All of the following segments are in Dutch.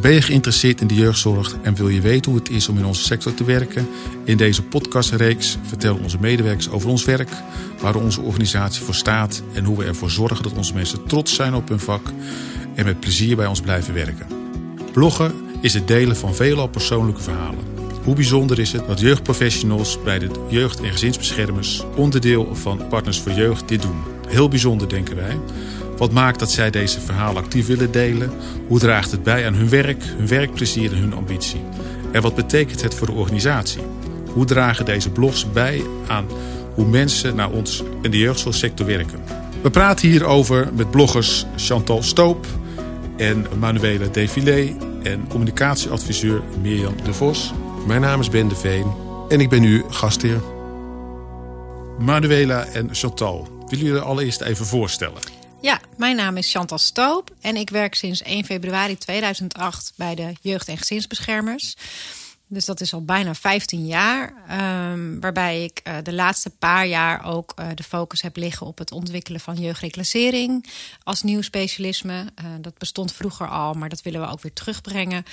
Ben je geïnteresseerd in de jeugdzorg en wil je weten hoe het is om in onze sector te werken? In deze podcastreeks vertellen onze medewerkers over ons werk, waar onze organisatie voor staat en hoe we ervoor zorgen dat onze mensen trots zijn op hun vak en met plezier bij ons blijven werken. Bloggen is het delen van veelal persoonlijke verhalen. Hoe bijzonder is het dat jeugdprofessionals bij de jeugd- en gezinsbeschermers, onderdeel van Partners voor Jeugd, dit doen? Heel bijzonder, denken wij. Wat maakt dat zij deze verhalen actief willen delen? Hoe draagt het bij aan hun werk, hun werkplezier en hun ambitie? En wat betekent het voor de organisatie? Hoe dragen deze blogs bij aan hoe mensen naar ons in de jeugdzorgsector werken? We praten hierover met bloggers Chantal Stoop en Manuela Defilé en communicatieadviseur Mirjam de Vos. Mijn naam is Ben de Veen en ik ben nu gastheer. Manuela en Chantal, willen jullie allereerst even voorstellen? Mijn naam is Chantal Stoop en ik werk sinds 1 februari 2008 bij de Jeugd- en Gezinsbeschermers. Dus dat is al bijna 15 jaar. Um, waarbij ik uh, de laatste paar jaar ook uh, de focus heb liggen op het ontwikkelen van jeugdreclassering als nieuw specialisme. Uh, dat bestond vroeger al, maar dat willen we ook weer terugbrengen.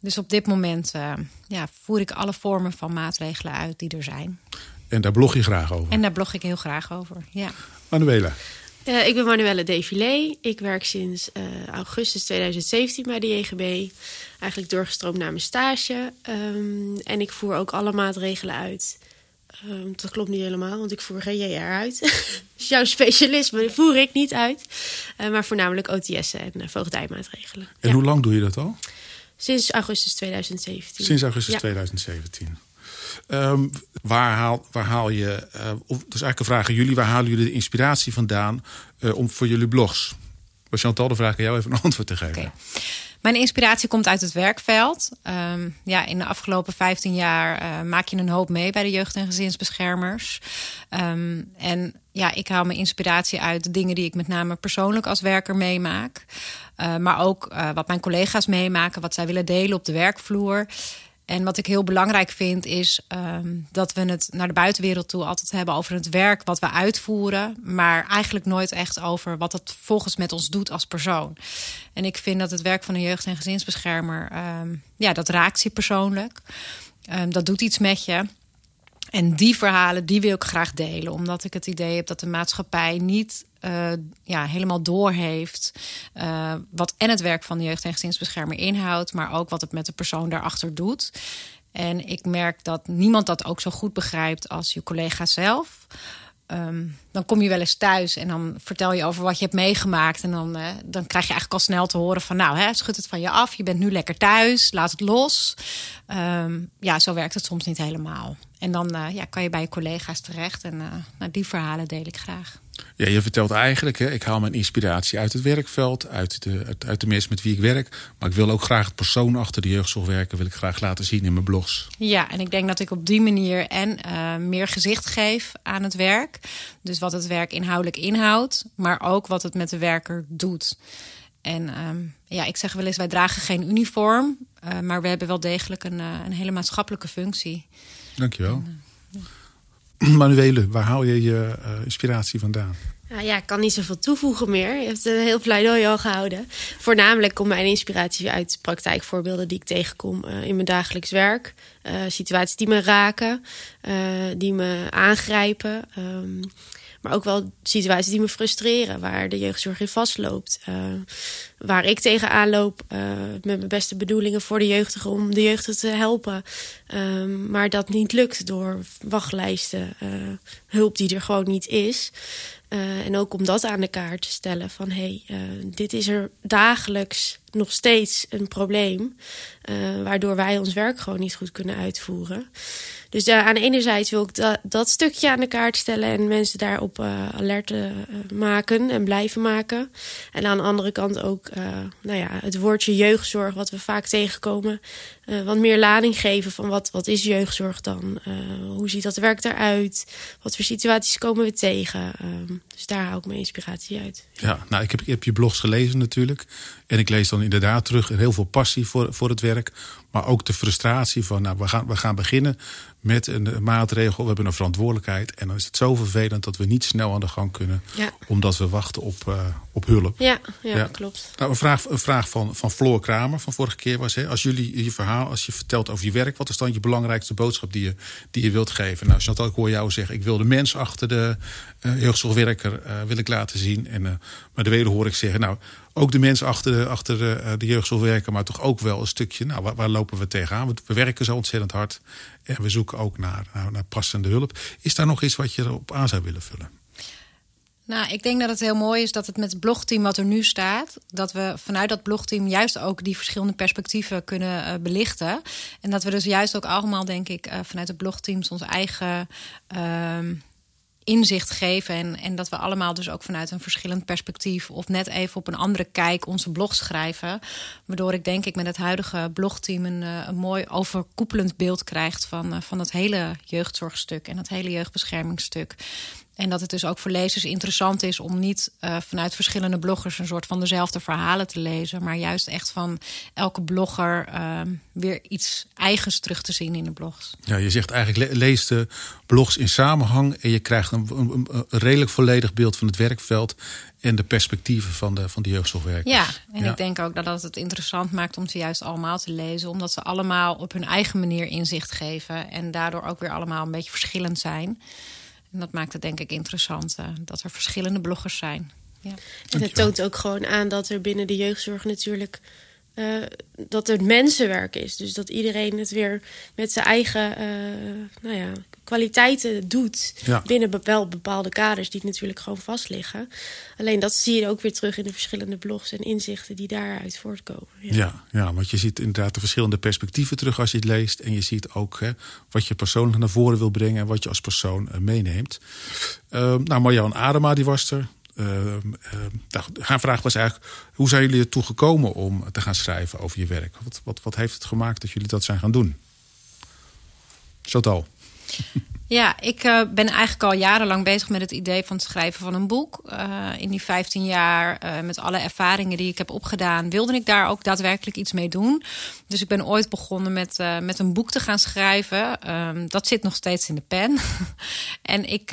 Dus op dit moment ja, voer ik alle vormen van maatregelen uit die er zijn. En daar blog je graag over? En daar blog ik heel graag over, ja. Manuela? Uh, ik ben Manuelle Defilé. Ik werk sinds uh, augustus 2017 bij de JGB. Eigenlijk doorgestroomd naar mijn stage. Um, en ik voer ook alle maatregelen uit. Um, dat klopt niet helemaal, want ik voer geen JR uit. dus jouw specialisme voer ik niet uit. Uh, maar voornamelijk OTS'en en voogdijmaatregelen. En ja. hoe lang doe je dat al? Sinds augustus 2017. Sinds augustus ja. 2017. Um, waar, haal, waar haal je, uh, of, dus eigenlijk een vraag aan jullie, waar halen jullie de inspiratie vandaan uh, om voor jullie blogs? Maar Chantal, de vraag aan jou even een antwoord te geven. Mijn inspiratie komt uit het werkveld. Um, ja, in de afgelopen 15 jaar uh, maak je een hoop mee bij de jeugd- en gezinsbeschermers. Um, en ja, ik haal mijn inspiratie uit de dingen die ik met name persoonlijk als werker meemaak. Maar ook wat mijn collega's meemaken, wat zij willen delen op de werkvloer. En wat ik heel belangrijk vind is um, dat we het naar de buitenwereld toe altijd hebben over het werk wat we uitvoeren, maar eigenlijk nooit echt over wat het volgens met ons doet als persoon. En ik vind dat het werk van een jeugd- en gezinsbeschermer, um, ja, dat raakt je persoonlijk. Um, dat doet iets met je. En die verhalen, die wil ik graag delen. Omdat ik het idee heb dat de maatschappij niet uh, ja, helemaal doorheeft... Uh, wat en het werk van de jeugd- en gezinsbeschermer inhoudt... maar ook wat het met de persoon daarachter doet. En ik merk dat niemand dat ook zo goed begrijpt als je collega zelf... Um, dan kom je wel eens thuis en dan vertel je over wat je hebt meegemaakt. En dan, uh, dan krijg je eigenlijk al snel te horen van... nou, hè, schud het van je af, je bent nu lekker thuis, laat het los. Um, ja, zo werkt het soms niet helemaal. En dan uh, ja, kan je bij je collega's terecht. En uh, nou, die verhalen deel ik graag. Ja, je vertelt eigenlijk, hè, ik haal mijn inspiratie uit het werkveld, uit de, uit, uit de mensen met wie ik werk. Maar ik wil ook graag het persoon achter de jeugdzorg werken, wil ik graag laten zien in mijn blogs. Ja, en ik denk dat ik op die manier en uh, meer gezicht geef aan het werk. Dus wat het werk inhoudelijk inhoudt, maar ook wat het met de werker doet. En um, ja, ik zeg wel eens, wij dragen geen uniform, uh, maar we hebben wel degelijk een, uh, een hele maatschappelijke functie. Dankjewel. Manuele, waar haal je je uh, inspiratie vandaan? Nou ja, ik kan niet zoveel toevoegen meer. Je hebt een heel pleidooi al gehouden. Voornamelijk komt mijn inspiratie uit praktijkvoorbeelden die ik tegenkom uh, in mijn dagelijks werk. Uh, situaties die me raken, die me aangrijpen. Um, maar ook wel situaties die me frustreren, waar de jeugdzorg in vastloopt. Uh, waar ik tegenaan loop uh, met mijn beste bedoelingen voor de jeugdigen om de jeugd te helpen. Um, maar dat niet lukt door wachtlijsten, uh, hulp die er gewoon niet is. En ook om dat aan de kaart te stellen van hé, hey, dit is er dagelijks nog steeds een probleem. Waardoor wij ons werk gewoon niet goed kunnen uitvoeren. Dus aan de ene zijde wil ik dat, stukje aan de kaart stellen en mensen daarop uh, alert uh, maken en blijven maken. En aan de andere kant ook nou ja, het woordje jeugdzorg, wat we vaak tegenkomen, wat meer lading geven van wat, wat is jeugdzorg dan? hoe ziet dat werk eruit? Wat voor situaties komen we tegen? dus daar haal ik mijn inspiratie uit. Ja, nou, ik heb, ik heb je blogs gelezen natuurlijk. En ik lees dan inderdaad terug heel veel passie voor, voor het werk. Maar ook de frustratie van, nou, we gaan, we gaan beginnen met een maatregel. We hebben een verantwoordelijkheid. En dan is het zo vervelend dat we niet snel aan de gang kunnen. Ja. Omdat we wachten op, uh, op hulp. Ja, ja, klopt. Nou, een vraag, een vraag van, van Floor Kramer van vorige keer was... Hè, als jullie je verhaal, als je vertelt over je werk... wat is dan je belangrijkste boodschap die je, die je wilt geven? Nou, Chantal, ik hoor jou zeggen... ik wil de mens achter de uh, jeugdzorgwerker uh, wil ik laten zien. En, maar de weder hoor ik zeggen... nou ook de mensen achter de, achter de, uh, de jeugdzorgwerker, maar toch ook wel een stukje. Nou, waar, lopen we tegenaan? We, we, werken zo ontzettend hard en we zoeken ook naar, naar, naar, passende hulp. Is daar nog iets wat je erop aan zou willen vullen? Nou, ik denk dat het heel mooi is dat het met het blogteam wat er nu staat, dat we vanuit dat blogteam juist ook die verschillende perspectieven kunnen uh, belichten. En dat we dus juist ook allemaal, denk ik, uh, vanuit het blogteam ons eigen. Uh, inzicht geven. En, en dat we allemaal dus ook vanuit een verschillend perspectief... of net even op een andere kijk onze blog schrijven. Waardoor ik denk ik met het huidige blogteam... een, een mooi overkoepelend beeld krijgt van, van het hele jeugdzorgstuk... en het hele jeugdbeschermingsstuk. En dat het dus ook voor lezers interessant is om niet uh, vanuit verschillende bloggers een soort van dezelfde verhalen te lezen, maar juist echt van elke blogger uh, weer iets eigens terug te zien in de blogs. Ja, je zegt eigenlijk le lees de blogs in samenhang en je krijgt een, een, een, redelijk volledig beeld van het werkveld en de perspectieven van de, van de jeugdzorgwerkers. Ja, en ja. ik denk ook dat dat het interessant maakt om ze juist allemaal te lezen, omdat ze allemaal op hun eigen manier inzicht geven en daardoor ook weer allemaal een beetje verschillend zijn. En dat maakt het denk ik interessant uh, dat er verschillende bloggers zijn. Ja. En het toont ook gewoon aan dat er binnen de jeugdzorg natuurlijk uh, dat het mensenwerk is. Dus dat iedereen het weer met zijn eigen uh, nou ja, kwaliteiten doet. Ja. Binnen wel bepaalde kaders die natuurlijk gewoon vast liggen. Alleen dat zie je ook weer terug in de verschillende blogs en inzichten die daaruit voortkomen. Ja, ja, ja want je ziet inderdaad de verschillende perspectieven terug als je het leest. En je ziet ook hè, wat je persoonlijk naar voren wil brengen en wat je als persoon uh, meeneemt. Uh, nou, Marjan Adema die was er. Uh, uh, haar vraag was eigenlijk: hoe zijn jullie ertoe gekomen om te gaan schrijven over je werk? Wat, wat, wat heeft het gemaakt dat jullie dat zijn gaan doen? Chantal. Ja, ik uh, ben eigenlijk al jarenlang bezig met het idee van het schrijven van een boek. Uh, in die 15 jaar, uh, met alle ervaringen die ik heb opgedaan, wilde ik daar ook daadwerkelijk iets mee doen. Dus ik ben ooit begonnen met, met een boek te gaan schrijven. Um, dat zit nog steeds in de pen. en ik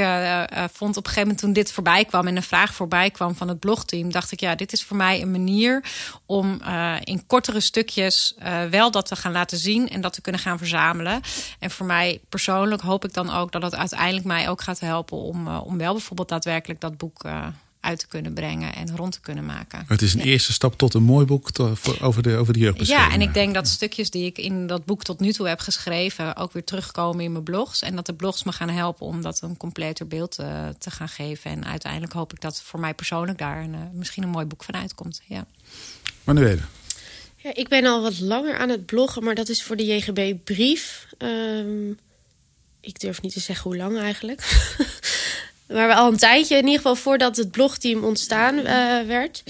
vond op een gegeven moment toen dit voorbij kwam en een vraag voorbij kwam van het blogteam, dacht ik, ja, dit is voor mij een manier om in kortere stukjes wel dat te gaan laten zien en dat te kunnen gaan verzamelen. En voor mij persoonlijk hoop ik dan ook dat het uiteindelijk mij ook gaat helpen om, uh, om wel bijvoorbeeld daadwerkelijk dat boek uh, uit te kunnen brengen en rond te kunnen maken. Het is een ja. eerste stap tot een mooi boek to, voor, over de, over de jeugdbescherming. Ja, en ik denk dat stukjes die ik in dat boek tot nu toe heb geschreven ook weer terugkomen in mijn blogs. En dat de blogs me gaan helpen om dat een completer beeld uh, te gaan geven. En uiteindelijk hoop ik dat voor mij persoonlijk daar een, misschien een mooi boek van uitkomt. Ja. Manuele. Ja, ik ben al wat langer aan het bloggen, maar dat is voor de JGB-brief. Um, ik durf niet te zeggen hoe lang eigenlijk. maar al een tijdje, in ieder geval voordat het blogteam ontstaan uh, werd.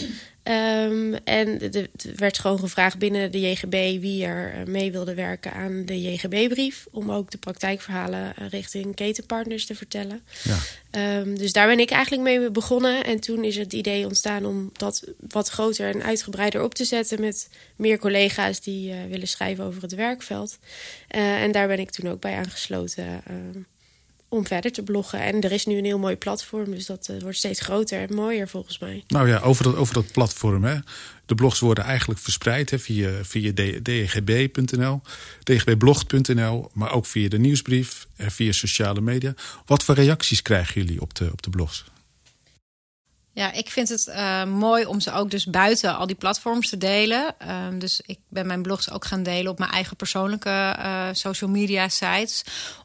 Um, en er werd gewoon gevraagd binnen de JGB wie er mee wilde werken aan de JGB-brief. Om ook de praktijkverhalen richting ketenpartners te vertellen. Ja. Um, dus daar ben ik eigenlijk mee begonnen. En toen is het idee ontstaan om dat wat groter en uitgebreider op te zetten. Met meer collega's die uh, willen schrijven over het werkveld. Uh, en daar ben ik toen ook bij aangesloten. Uh, om verder te bloggen. En er is nu een heel mooi platform, dus dat uh, wordt steeds groter en mooier volgens mij. Nou ja, over dat, over dat platform. Hè. De blogs worden eigenlijk verspreid hè, via, via dgb.nl, dgbblog.nl, maar ook via de nieuwsbrief en via sociale media. Wat voor reacties krijgen jullie op de, op de blogs? Ja, ik vind het uh, mooi om ze ook dus buiten al die platforms te delen. Uh, dus ik ben mijn blogs ook gaan delen op mijn eigen persoonlijke uh, social media sites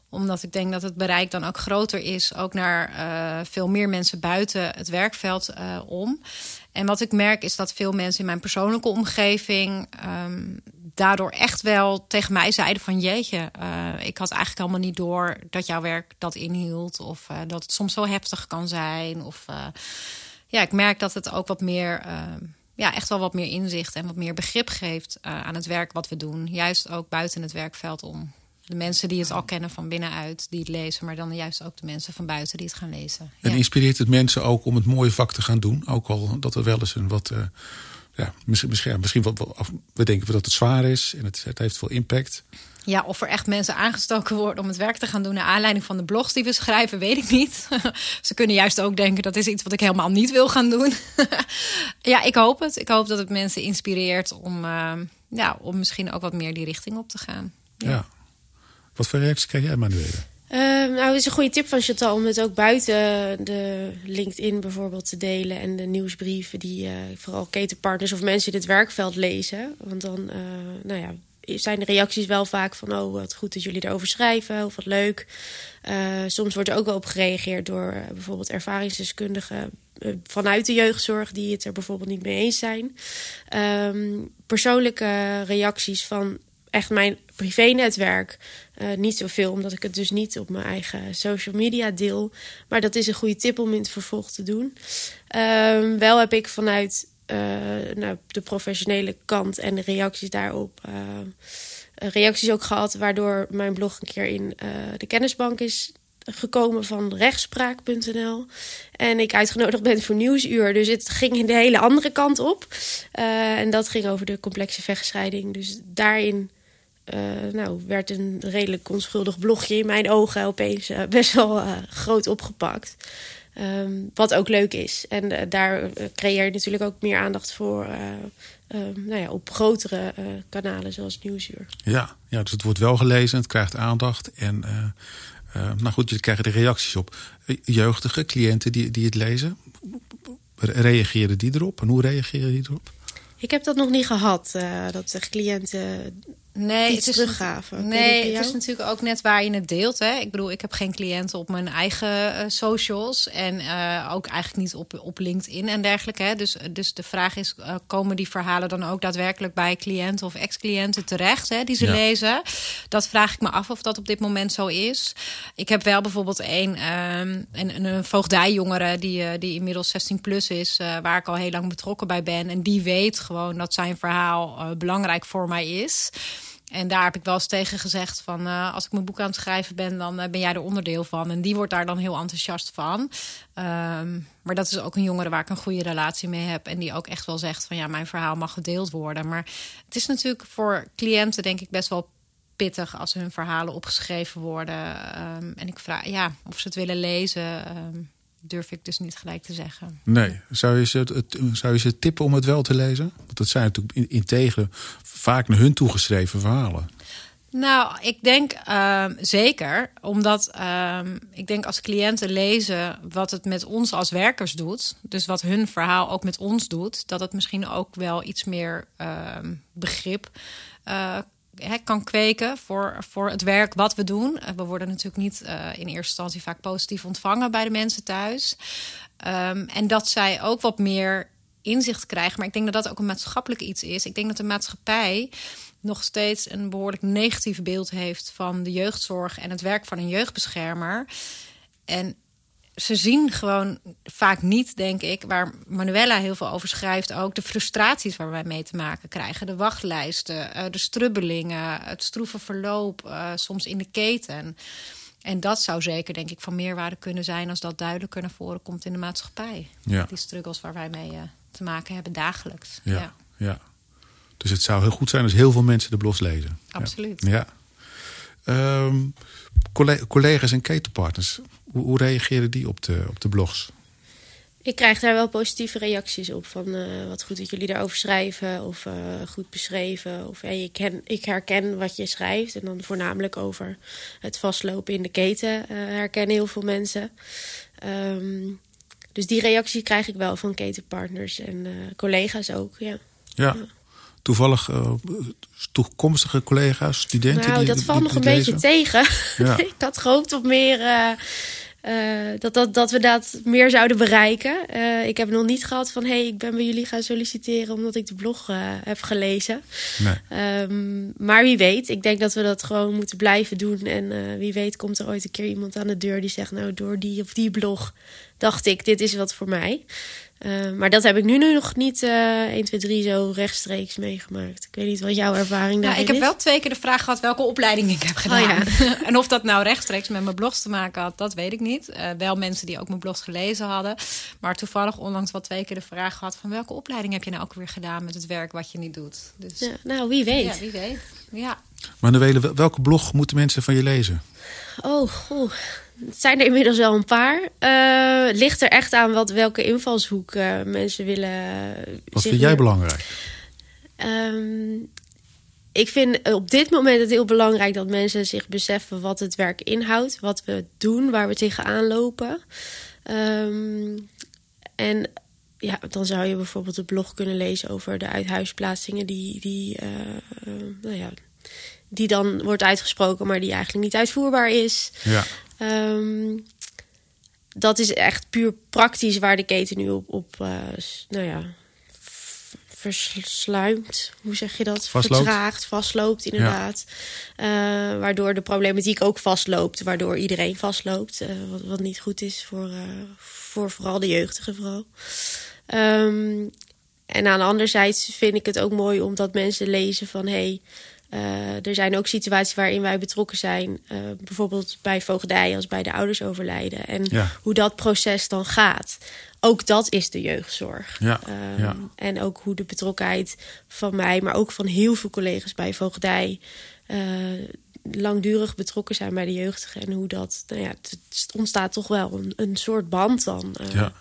omdat ik denk dat het bereik dan ook groter is, ook naar uh, veel meer mensen buiten het werkveld uh, om. En wat ik merk is dat veel mensen in mijn persoonlijke omgeving um, daardoor echt wel tegen mij zeiden van jeetje, uh, ik had eigenlijk helemaal niet door dat jouw werk dat inhield of dat het soms zo heftig kan zijn. Of ja, ik merk dat het ook wat meer ja, echt wel wat meer inzicht en wat meer begrip geeft aan het werk wat we doen. Juist ook buiten het werkveld om. De mensen die het al kennen van binnenuit, die het lezen, maar dan juist ook de mensen van buiten die het gaan lezen. En ja. inspireert het mensen ook om het mooie vak te gaan doen? Ook al dat er wel eens een wat uh, ja, misschien, misschien, misschien wat, we denken dat het zwaar is en het, het heeft veel impact. Ja, of er echt mensen aangestoken worden om het werk te gaan doen naar aanleiding van de blogs die we schrijven, weet ik niet. Ze kunnen juist ook denken dat is iets wat ik helemaal niet wil gaan doen. ja, ik hoop het. Ik hoop dat het mensen inspireert om, uh, ja, om misschien ook wat meer die richting op te gaan. Ja. ja. Wat voor reacties krijg jij, Manuele? Uh, nou, het is een goede tip van Chantal om het ook buiten de LinkedIn bijvoorbeeld te delen en de nieuwsbrieven die uh, vooral ketenpartners of mensen in het werkveld lezen. Want dan, uh, nou ja, zijn de reacties wel vaak van: Oh, wat goed dat jullie erover schrijven, of wat leuk. Uh, soms wordt er ook wel op gereageerd door bijvoorbeeld ervaringsdeskundigen vanuit de jeugdzorg, die het er bijvoorbeeld niet mee eens zijn. Um, persoonlijke reacties van echt mijn privé-netwerk. niet zoveel, omdat ik het dus niet op mijn eigen social media deel. Maar dat is een goede tip om in het vervolg te doen. Um, wel heb ik vanuit uh, nou, de professionele kant en de reacties daarop. Uh, reacties ook gehad, waardoor mijn blog een keer in uh, de kennisbank is gekomen van rechtspraak.nl. En ik uitgenodigd ben voor Nieuwsuur. Dus het ging in de hele andere kant op. en dat ging over de complexe vechtscheiding. Dus daarin nou, werd een redelijk onschuldig blogje in mijn ogen opeens best wel groot opgepakt. Um, wat ook leuk is. En daar creëer je natuurlijk ook meer aandacht voor uh, nou ja, op grotere kanalen zoals Nieuwsuur. Ja, ja, dus het wordt wel gelezen, het krijgt aandacht. En nou goed, je krijgt er reacties op. Jeugdige cliënten die, die het lezen, reageren die erop? En hoe reageren die erop? Ik heb dat nog niet gehad, dat de cliënten nee, iets het is, teruggaven. Nee, het is natuurlijk ook net waar je het deelt. Hè? Ik bedoel, ik heb geen cliënten op mijn eigen uh, socials. En uh, ook eigenlijk niet op, op LinkedIn en dergelijke. Hè? Dus, dus de vraag is, uh, komen die verhalen dan ook daadwerkelijk bij cliënten of ex-cliënten terecht hè, die ze ja. lezen? Dat vraag ik me af of dat op dit moment zo is. Ik heb wel bijvoorbeeld een, um, een, een voogdijjongere die, die inmiddels 16 plus is, waar ik al heel lang betrokken bij ben. En die weet gewoon dat zijn verhaal belangrijk voor mij is. En daar heb ik wel eens tegen gezegd van uh, als ik mijn boek aan het schrijven ben, dan uh, ben jij er onderdeel van. En die wordt daar dan heel enthousiast van. Um, maar dat is ook een jongere waar ik een goede relatie mee heb. En die ook echt wel zegt van ja, mijn verhaal mag gedeeld worden. Maar het is natuurlijk voor cliënten denk ik best wel pittig als hun verhalen opgeschreven worden. Um, en ik vraag ja, of ze het willen lezen. Um, durf ik dus niet gelijk te zeggen. Nee, zou je ze, het, zou je ze tippen om het wel te lezen? Want dat zijn natuurlijk integer vaak naar hun toegeschreven verhalen. Nou, ik denk uh, zeker. Omdat uh, ik denk als cliënten lezen wat het met ons als werkers doet. Dus wat hun verhaal ook met ons doet. Dat het misschien ook wel iets meer uh, begrip uh, kan kweken voor, voor het werk wat we doen. We worden natuurlijk niet uh, in eerste instantie vaak positief ontvangen bij de mensen thuis. Um, en dat zij ook wat meer inzicht krijgen. Maar ik denk dat dat ook een maatschappelijk iets is. Ik denk dat de maatschappij nog steeds een behoorlijk negatief beeld heeft van de jeugdzorg en het werk van een jeugdbeschermer. En ze zien gewoon vaak niet, denk ik, waar Manuela heel veel over schrijft, ook de frustraties waar wij mee te maken krijgen. De wachtlijsten, uh, de strubbelingen, het stroeve verloop, uh, soms in de keten. En dat zou zeker, denk ik, van meerwaarde kunnen zijn als dat duidelijker naar voren komt in de maatschappij. Ja. Die struggles waar wij mee uh, te maken hebben dagelijks. Ja, ja, ja. Dus het zou heel goed zijn als heel veel mensen de blog lezen. Absoluut. Ja. Um, collega's en ketenpartners, hoe, hoe reageren die op de, op de blogs? Ik krijg daar wel positieve reacties op. Van uh, wat goed dat jullie daarover schrijven. Of uh, goed beschreven. Of hey, ik, ken, ik herken wat je schrijft. En dan voornamelijk over het vastlopen in de keten uh, herkennen heel veel mensen. Um, dus die reactie krijg ik wel van ketenpartners en collega's ook. Ja. ja. ja toevallig uh, toekomstige collega's, studenten? Nou, die, dat valt nog een lezen? beetje tegen. Ja. ik had gehoopt op meer. Uh, uh, dat, dat, dat we dat meer zouden bereiken. Ik heb nog niet gehad van... hey, ik ben bij jullie gaan solliciteren... omdat ik de blog heb gelezen. Nee. Um, maar wie weet. Ik denk dat we dat gewoon moeten blijven doen. En wie weet komt er ooit een keer iemand aan de deur... die zegt, nou, door die of die blog dacht ik... dit is wat voor mij. Uh, maar dat heb ik nu nog niet uh, 1, 2, 3 zo rechtstreeks meegemaakt. Ik weet niet wat jouw ervaring daarin ja, Ik heb is. wel twee keer de vraag gehad welke opleiding ik heb gedaan. Oh, ja. en of dat nou rechtstreeks met mijn blogs te maken had, dat weet ik niet. Uh, wel mensen die ook mijn blogs gelezen hadden. Maar toevallig onlangs wel twee keer de vraag gehad van welke opleiding heb je nou ook weer gedaan met het werk wat je niet doet. Dus, ja, nou, wie weet. Ja, wie weet. Ja. Maar Noëlle, welke blog moeten mensen van je lezen? Oh, goh. Het zijn er inmiddels wel een paar. Uh, het ligt er echt aan wat, welke invalshoek uh, mensen willen. Wat vind jij belangrijk? Um, ik vind op dit moment het heel belangrijk dat mensen zich beseffen wat het werk inhoudt, wat we doen, waar we tegenaan lopen. Um, en ja, dan zou je bijvoorbeeld een blog kunnen lezen over de uithuisplaatsingen die, die, uh, nou ja, die dan wordt uitgesproken, maar die eigenlijk niet uitvoerbaar is. Ja. Um, dat is echt puur praktisch waar de keten nu op, op uh, nou ja, versluimt. Hoe zeg je dat? Vastloopt. Vertraagt, vastloopt inderdaad. Ja. Uh, waardoor de problematiek ook vastloopt. Waardoor iedereen vastloopt. Uh, wat, wat, niet goed is voor, voor vooral de jeugdige vrouw. Um, en aan de andere zijde vind ik het ook mooi omdat mensen lezen van... Hey, uh, er zijn ook situaties waarin wij betrokken zijn. Uh, bijvoorbeeld bij voogdij als bij de ouders overlijden. En ja. hoe dat proces dan gaat. Ook dat is de jeugdzorg. Ja, um, ja. En ook hoe de betrokkenheid van mij, maar ook van heel veel collega's bij voogdij... Uh, langdurig betrokken zijn bij de jeugdigen. En hoe dat, nou ja, het ontstaat toch wel een, een soort band dan. Uh, ja.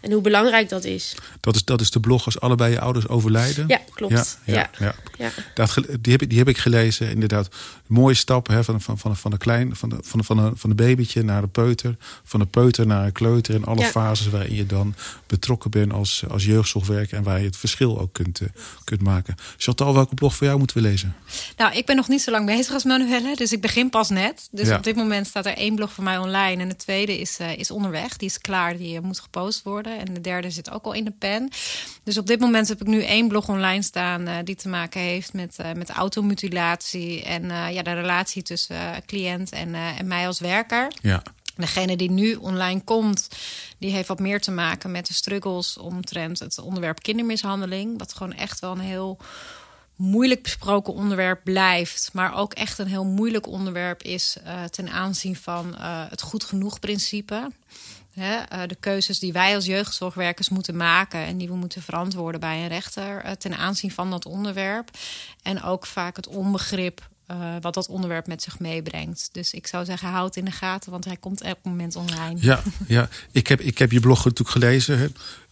En hoe belangrijk dat is. Dat is, dat is de blog als allebei je ouders overlijden? Ja, klopt. Ja, ja, ja. ja. Dat, die, heb ik, die heb ik gelezen. Inderdaad, mooie stap hè, van, van, van, van, de klein, van, de, van, de, van, de, van de babytje naar de peuter. Van de peuter naar een kleuter. En alle Ja. fases waarin je dan betrokken bent als, als jeugdzorgwerker. En waar je het verschil ook kunt, uh, kunt maken. Chantal, welke blog voor jou moeten we lezen? Nou, ik ben nog niet zo lang bezig als Dus ik begin pas net. Dus Ja. op dit moment staat er één blog voor mij online. En de tweede is, eh, is onderweg. Die is klaar. Die eh, moet gepost worden. En de derde zit ook al in de pen. Dus op dit moment heb ik nu één blog online staan. eh, die te maken heeft met, met automutilatie. En ja, de relatie tussen cliënt en, en mij als werker. Ja, Degene die nu online komt, die heeft wat meer te maken met de struggles omtrent het onderwerp kindermishandeling. Wat gewoon echt wel een heel moeilijk besproken onderwerp blijft. Maar ook echt een heel moeilijk onderwerp is uh, ten aanzien van uh, het goed genoeg principe. Hè, uh, de keuzes die wij als jeugdzorgwerkers moeten maken en die we moeten verantwoorden bij een rechter ten aanzien van dat onderwerp. En ook vaak het onbegrip wat dat onderwerp met zich meebrengt. Dus ik zou zeggen, houd in de gaten, want hij komt elk moment online. ja, ja. Ik, heb, ik heb je blog natuurlijk gelezen. Hè.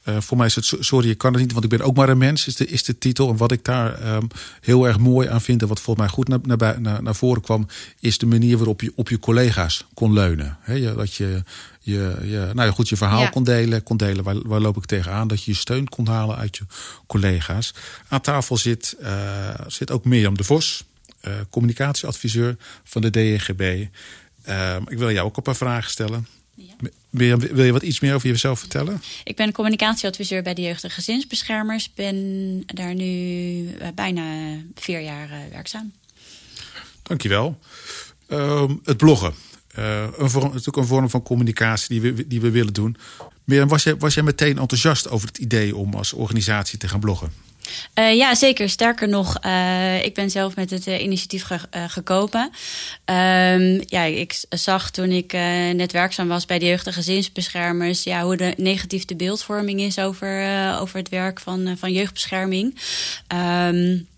Uh, voor mij is het sorry, ik kan het niet, want ik ben ook maar een mens, is de, is de titel. En wat ik daar um, heel erg mooi aan vind en wat volgens mij goed naar, naar, naar, naar voren kwam, is de manier waarop je op je collega's kon leunen. He, je, dat je, je, je, nou ja, goed, je verhaal Ja. kon delen, kon delen waar, waar loop ik tegenaan, dat je je steun kon halen uit je collega's. Aan tafel zit, uh, zit ook Mirjam de Vos, uh, communicatieadviseur van de DNGB. Uh, ik wil jou ook een paar vragen stellen. Ja. Mirjam, wil je wat iets meer over jezelf vertellen? Ik ben communicatieadviseur bij de Jeugd- en Gezinsbeschermers. Ben daar nu uh, bijna vier jaar uh, werkzaam. Dankjewel. Um, het bloggen. Uh, een vorm, natuurlijk een vorm van communicatie die we, die we willen doen. Mirjam, was jij, was jij meteen enthousiast over het idee om als organisatie te gaan bloggen? Uh, ja, zeker. Sterker nog, uh, ik ben zelf met het uh, initiatief ge gekomen. Um, ja, ik zag toen ik net werkzaam was bij de jeugd- en gezinsbeschermers... Ja, hoe de, negatief de beeldvorming is over, over het werk van, van jeugdbescherming. Um,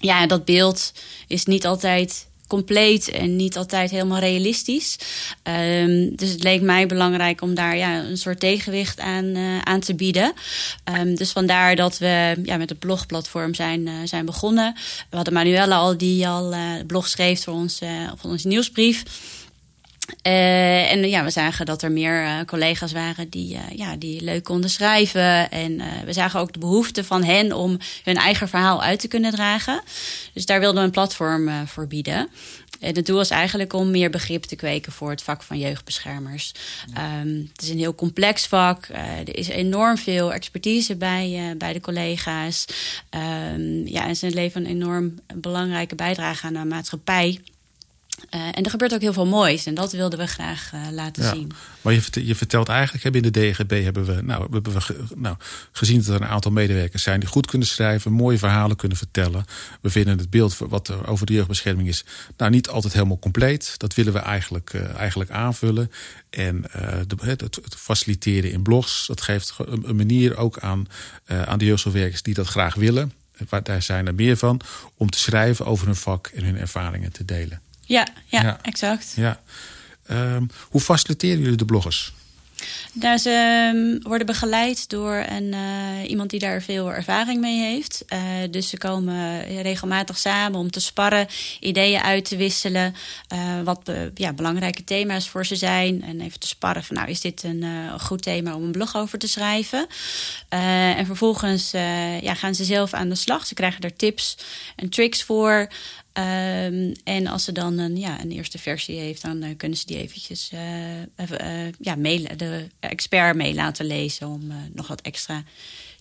ja, dat beeld is niet altijd compleet en niet altijd helemaal realistisch. Um, dus het leek mij belangrijk om daar ja, een soort tegenwicht aan, uh, aan te bieden. Um, dus vandaar dat we ja, met het blogplatform zijn, uh, zijn begonnen. We hadden Manuela al die al uh, blog schreef voor, ons, voor onze nieuwsbrief. Uh, en ja, we zagen dat er meer uh, collega's waren die, uh, ja, die leuk konden schrijven. En we zagen ook de behoefte van hen om hun eigen verhaal uit te kunnen dragen. Dus daar wilden we een platform voor bieden. En het doel is eigenlijk om meer begrip te kweken voor het vak van jeugdbeschermers. Um, het is een heel complex vak. er is enorm veel expertise bij, bij de collega's. Um, ja, en ze leveren een enorm belangrijke bijdrage aan de maatschappij. Uh, en er gebeurt ook heel veel moois en dat wilden we graag uh, laten ja, zien. Maar je, vertelt, je vertelt eigenlijk, hebben in de DGB hebben we, nou, hebben we ge, nou, gezien dat er een aantal medewerkers zijn die goed kunnen schrijven, mooie verhalen kunnen vertellen. We vinden het beeld wat er over de jeugdbescherming is, nou niet altijd helemaal compleet. Dat willen we eigenlijk, uh, eigenlijk aanvullen. En de, het, het, faciliteren in blogs, dat geeft een, een manier ook aan, aan de jeugdzorgwerkers die dat graag willen. Daar zijn er meer van om te schrijven over hun vak en hun ervaringen te delen. Ja, ja, exact. Ja. Um, hoe faciliteren jullie de bloggers? Nou, ze um, worden begeleid door een, uh, iemand die daar veel ervaring mee heeft. Uh, dus ze komen regelmatig samen om te sparren, ideeën uit te wisselen. Uh, wat ja, belangrijke thema's voor ze zijn. En even te sparren van nou, is dit een goed thema om een blog over te schrijven? en vervolgens ja, gaan ze zelf aan de slag. Ze krijgen er tips en tricks voor. Um, en als ze dan een, ja, een eerste versie heeft, dan uh, kunnen ze die eventjes uh, uh, ja, mail, de expert mee laten lezen om nog wat extra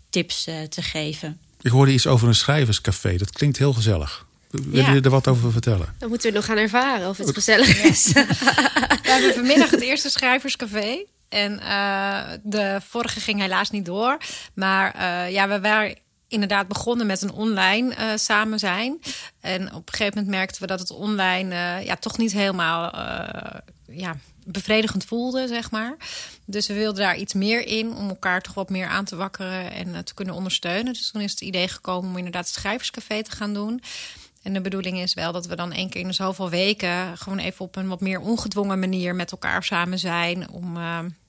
tips te geven. Ik hoorde iets over een schrijverscafé. Dat klinkt heel gezellig. Willen jullie er wat over vertellen? Dan moeten we nog gaan ervaren of het gezellig is. we hebben vanmiddag het eerste schrijverscafé. En de vorige ging helaas niet door. Maar ja, we waren inderdaad begonnen met een online uh, samen zijn. En op een gegeven moment merkten we dat het online uh, ja, toch niet helemaal uh, ja, bevredigend voelde, zeg maar. Dus we wilden daar iets meer in om elkaar toch wat meer aan te wakkeren en te kunnen ondersteunen. Dus toen is het idee gekomen om inderdaad het schrijverscafé te gaan doen. En de bedoeling is wel dat we dan één keer in zoveel weken gewoon even op een wat meer ongedwongen manier met elkaar samen zijn. Om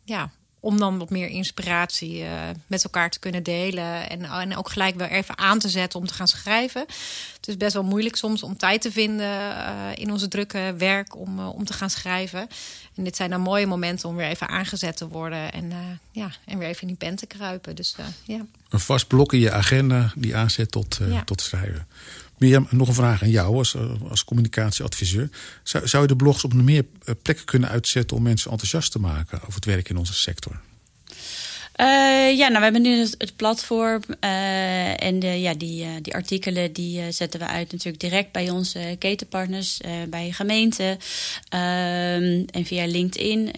ja, om dan wat meer inspiratie uh, met elkaar te kunnen delen. En, en ook gelijk wel even aan te zetten om te gaan schrijven. Het is best wel moeilijk soms om tijd te vinden uh, in onze drukke werk om, uh, om te gaan schrijven. En dit zijn dan mooie momenten om weer even aangezet te worden. En, ja, en weer even in die pen te kruipen. Dus, ja. Een vast blok in je agenda die aanzet tot, ja. tot schrijven. Mirjam, nog een vraag aan jou als, als communicatieadviseur. Zou, zou je de blogs op meer plekken kunnen uitzetten om mensen enthousiast te maken over het werk in onze sector? Uh, ja, nou, we hebben nu het, platform. Uh, en de, ja, die, uh, die artikelen die zetten we uit natuurlijk direct bij onze ketenpartners, bij gemeenten ehm, en via LinkedIn,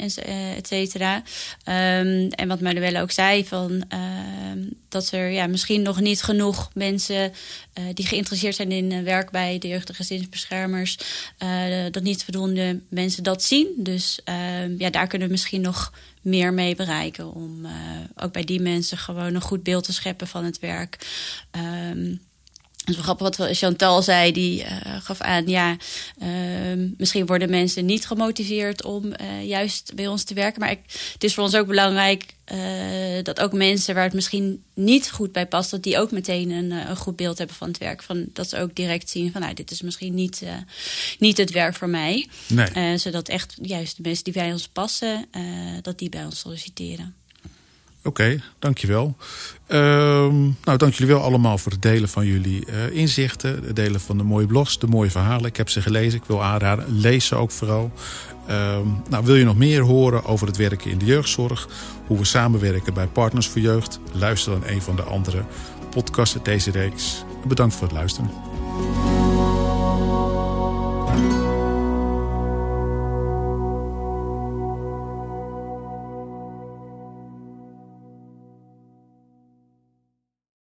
et cetera. Um, en wat Manuela ook zei, van, ehm, dat er ja, misschien nog niet genoeg mensen die geïnteresseerd zijn in werk bij de jeugd- en gezinsbeschermers, dat niet voldoende mensen dat zien. Dus ja, daar kunnen we misschien nog meer mee bereiken. Om uh, ook bij die mensen gewoon een goed beeld te scheppen van het werk. Um, het is wel grappig wat Chantal zei. Die uh, gaf aan, ja, uh, misschien worden mensen niet gemotiveerd om uh, juist bij ons te werken. Maar ik, het is voor ons ook belangrijk dat ook mensen waar het misschien niet goed bij past... dat die ook meteen een, een goed beeld hebben van het werk. Van, dat ze ook direct zien van, nou, dit is misschien niet, niet het werk voor mij. Nee. zodat echt juist de mensen die bij ons passen, dat die bij ons solliciteren. Oké, dankjewel. Um, nou, dank jullie wel allemaal voor het delen van jullie uh, inzichten. Het delen van de mooie blogs, de mooie verhalen. Ik heb ze gelezen, ik wil aanraden. Lees ze ook vooral. Um, nou, wil je nog meer horen over het werken in de jeugdzorg? Hoe we samenwerken bij Partners voor Jeugd? Luister dan een van de andere podcasts uit deze reeks. Bedankt voor het luisteren.